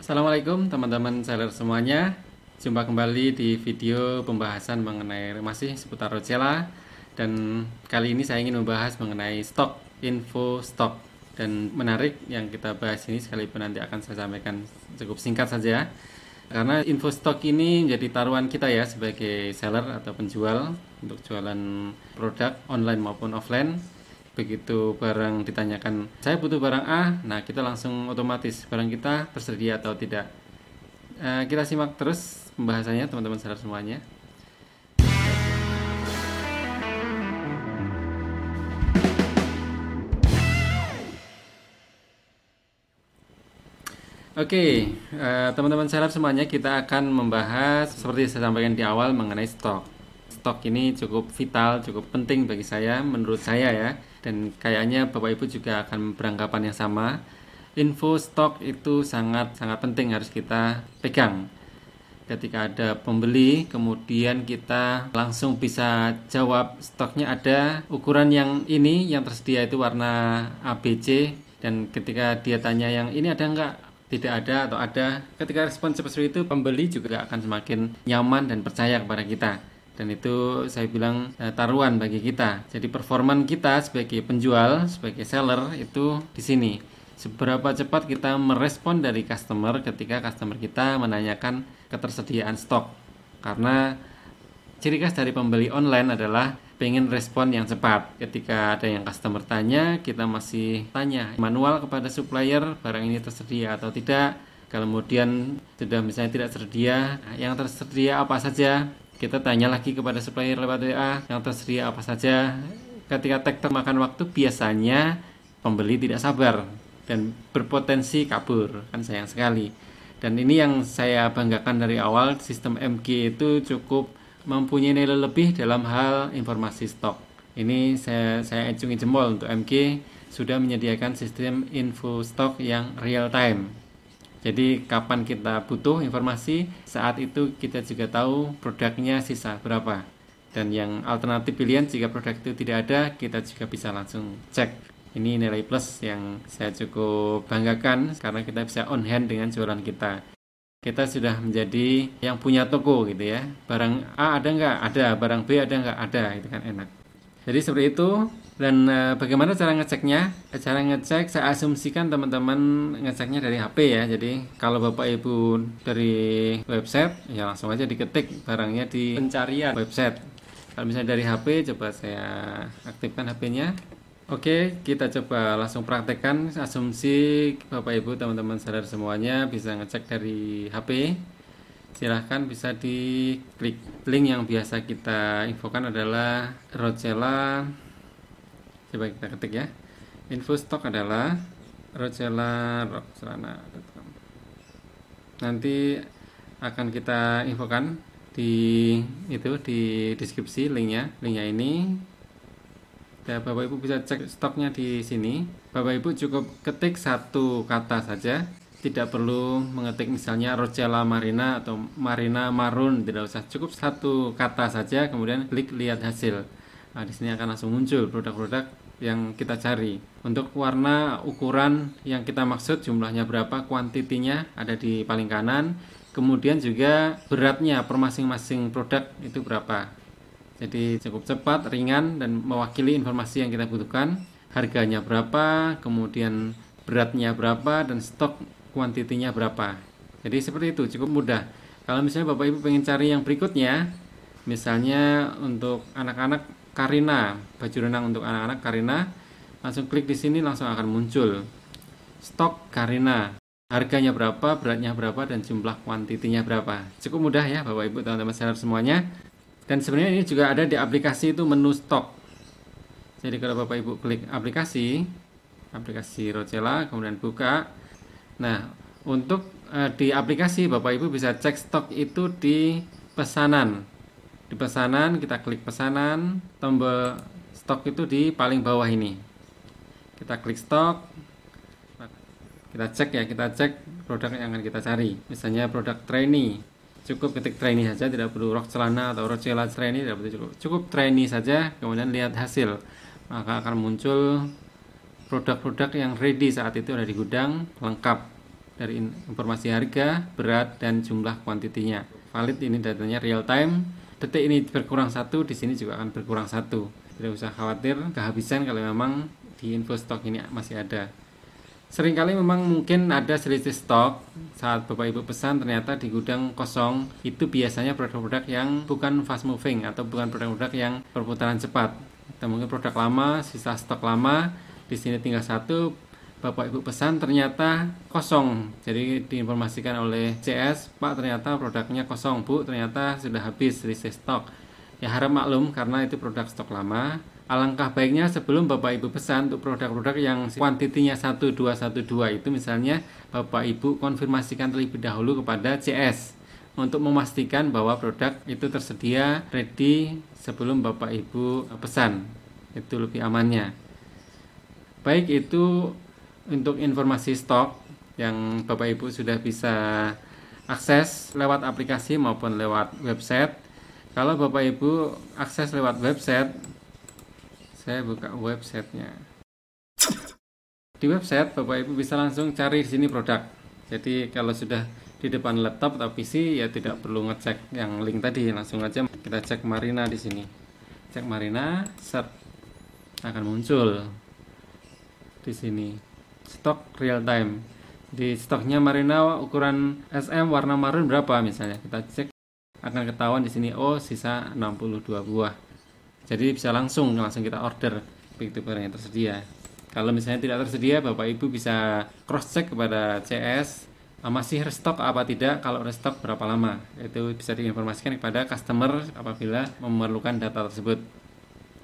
Assalamualaikum teman-teman seller semuanya. Jumpa kembali di video pembahasan mengenai masih seputar Rocella. Dan kali ini saya ingin membahas mengenai stok, info stok Dan menarik yang kita bahas ini sekalipun nanti akan saya sampaikan cukup singkat saja. Karena info stok ini menjadi taruhan kita ya sebagai seller atau penjual Untuk jualan produk online maupun offline begitu barang ditanyakan saya butuh barang A. Nah kita langsung otomatis barang kita tersedia atau tidak. Uh, kita simak terus pembahasannya teman-teman sadar semuanya. Oke, okay, uh, teman-teman sadar semuanya kita akan membahas seperti saya sampaikan di awal mengenai stok. Stok ini cukup vital, cukup penting bagi saya, menurut saya ya. Dan kayaknya Bapak Ibu juga akan beranggapan yang sama. Info stok itu sangat sangat penting harus kita pegang. Ketika ada pembeli, kemudian kita langsung bisa jawab stoknya ada ukuran yang ini yang tersedia itu warna ABC dan ketika dia tanya yang ini ada enggak tidak ada atau ada ketika respon seperti itu pembeli juga akan semakin nyaman dan percaya kepada kita dan itu saya bilang eh, taruhan bagi kita. Jadi performan kita sebagai penjual, sebagai seller itu di sini. Seberapa cepat kita merespon dari customer ketika customer kita menanyakan ketersediaan stok. Karena ciri khas dari pembeli online adalah pengen respon yang cepat. Ketika ada yang customer tanya, kita masih tanya manual kepada supplier barang ini tersedia atau tidak. Kemudian sudah misalnya tidak tersedia, yang tersedia apa saja, kita tanya lagi kepada supplier lewat WA yang tersedia apa saja. Ketika tektok makan waktu biasanya pembeli tidak sabar dan berpotensi kabur kan sayang sekali. Dan ini yang saya banggakan dari awal sistem MG itu cukup mempunyai nilai lebih dalam hal informasi stok. Ini saya saya acungi jempol untuk MG sudah menyediakan sistem info stok yang real time jadi kapan kita butuh informasi, saat itu kita juga tahu produknya sisa berapa. Dan yang alternatif pilihan jika produk itu tidak ada, kita juga bisa langsung cek. Ini nilai plus yang saya cukup banggakan karena kita bisa on hand dengan jualan kita. Kita sudah menjadi yang punya toko gitu ya. Barang A ada nggak? Ada. Barang B ada nggak? Ada. Itu kan enak. Jadi seperti itu. Dan e, bagaimana cara ngeceknya? Cara ngecek saya asumsikan teman-teman ngeceknya dari HP ya. Jadi kalau Bapak Ibu dari website ya langsung aja diketik barangnya di pencarian website. Kalau misalnya dari HP coba saya aktifkan HP-nya. Oke, kita coba langsung praktekkan asumsi Bapak Ibu teman-teman sadar semuanya bisa ngecek dari HP. Silahkan bisa diklik link yang biasa kita infokan adalah Rocella coba kita ketik ya. Info stok adalah rocella rockselana.com nanti akan kita infokan di itu di deskripsi linknya linknya ini. Dan bapak ibu bisa cek stoknya di sini. Bapak ibu cukup ketik satu kata saja. Tidak perlu mengetik misalnya Rocella Marina atau Marina Marun tidak usah. Cukup satu kata saja kemudian klik lihat hasil Nah, di sini akan langsung muncul produk-produk yang kita cari. Untuk warna ukuran yang kita maksud jumlahnya berapa, kuantitinya ada di paling kanan. Kemudian juga beratnya per masing-masing produk itu berapa. Jadi cukup cepat, ringan dan mewakili informasi yang kita butuhkan. Harganya berapa, kemudian beratnya berapa dan stok kuantitinya berapa. Jadi seperti itu, cukup mudah. Kalau misalnya Bapak Ibu pengen cari yang berikutnya, misalnya untuk anak-anak Karina, baju renang untuk anak-anak Karina. Langsung klik di sini langsung akan muncul stok Karina. Harganya berapa, beratnya berapa, dan jumlah kuantitinya berapa. Cukup mudah ya Bapak Ibu teman-teman seller semuanya. Dan sebenarnya ini juga ada di aplikasi itu menu stok. Jadi kalau Bapak Ibu klik aplikasi, aplikasi Rocella, kemudian buka. Nah, untuk eh, di aplikasi Bapak Ibu bisa cek stok itu di pesanan di pesanan kita klik pesanan. Tombol stok itu di paling bawah ini. Kita klik stok. Kita cek ya kita cek produk yang akan kita cari. Misalnya produk trainee. Cukup ketik trainee saja tidak perlu rok celana atau rok celana trainee tidak perlu cukup. Cukup trainee saja kemudian lihat hasil. Maka akan muncul produk-produk yang ready saat itu ada di gudang lengkap dari informasi harga, berat, dan jumlah kuantitinya. Valid ini datanya real time. Detik ini berkurang satu, di sini juga akan berkurang satu. Tidak usah khawatir kehabisan kalau memang di info stok ini masih ada. Seringkali memang mungkin ada selisih stok saat Bapak Ibu pesan ternyata di gudang kosong itu biasanya produk-produk yang bukan fast moving atau bukan produk-produk yang perputaran cepat. Atau mungkin produk lama, sisa stok lama, di sini tinggal satu, Bapak Ibu pesan ternyata kosong. Jadi diinformasikan oleh CS, Pak ternyata produknya kosong, Bu ternyata sudah habis selisih stok. Ya harap maklum karena itu produk stok lama Alangkah baiknya sebelum Bapak Ibu pesan untuk produk-produk yang kuantitinya 1212 itu misalnya Bapak Ibu konfirmasikan terlebih dahulu kepada CS untuk memastikan bahwa produk itu tersedia ready sebelum Bapak Ibu pesan. Itu lebih amannya. Baik itu untuk informasi stok yang Bapak Ibu sudah bisa akses lewat aplikasi maupun lewat website. Kalau Bapak Ibu akses lewat website saya buka websitenya. Di website Bapak Ibu bisa langsung cari di sini produk. Jadi kalau sudah di depan laptop atau PC ya tidak perlu ngecek yang link tadi. Langsung aja kita cek Marina di sini. Cek Marina set akan muncul di sini stok real time. Di stoknya Marina ukuran SM warna marun berapa misalnya? Kita cek akan ketahuan di sini oh sisa 62 buah. Jadi bisa langsung langsung kita order. Begitu barang yang tersedia. Kalau misalnya tidak tersedia Bapak Ibu bisa cross check kepada CS ah, masih restock apa tidak? Kalau restock berapa lama? Itu bisa diinformasikan kepada customer apabila memerlukan data tersebut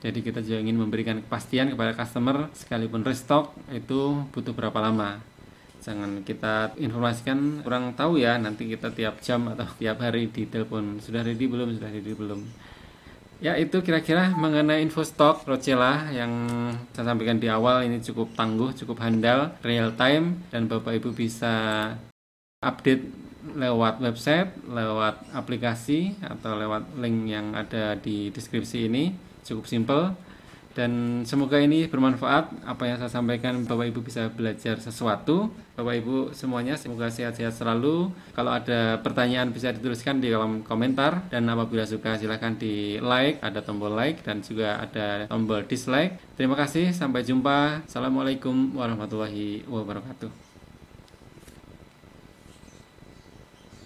jadi kita juga ingin memberikan kepastian kepada customer sekalipun restock itu butuh berapa lama jangan kita informasikan kurang tahu ya nanti kita tiap jam atau tiap hari di telepon sudah ready belum sudah ready belum Ya itu kira-kira mengenai info stok Rocella yang saya sampaikan di awal ini cukup tangguh, cukup handal, real time dan Bapak Ibu bisa update lewat website, lewat aplikasi atau lewat link yang ada di deskripsi ini. Cukup simple dan semoga ini bermanfaat apa yang saya sampaikan Bapak Ibu bisa belajar sesuatu. Bapak Ibu semuanya semoga sehat-sehat selalu. Kalau ada pertanyaan bisa dituliskan di kolom komentar. Dan apabila suka silahkan di like ada tombol like dan juga ada tombol dislike. Terima kasih sampai jumpa. Assalamualaikum warahmatullahi wabarakatuh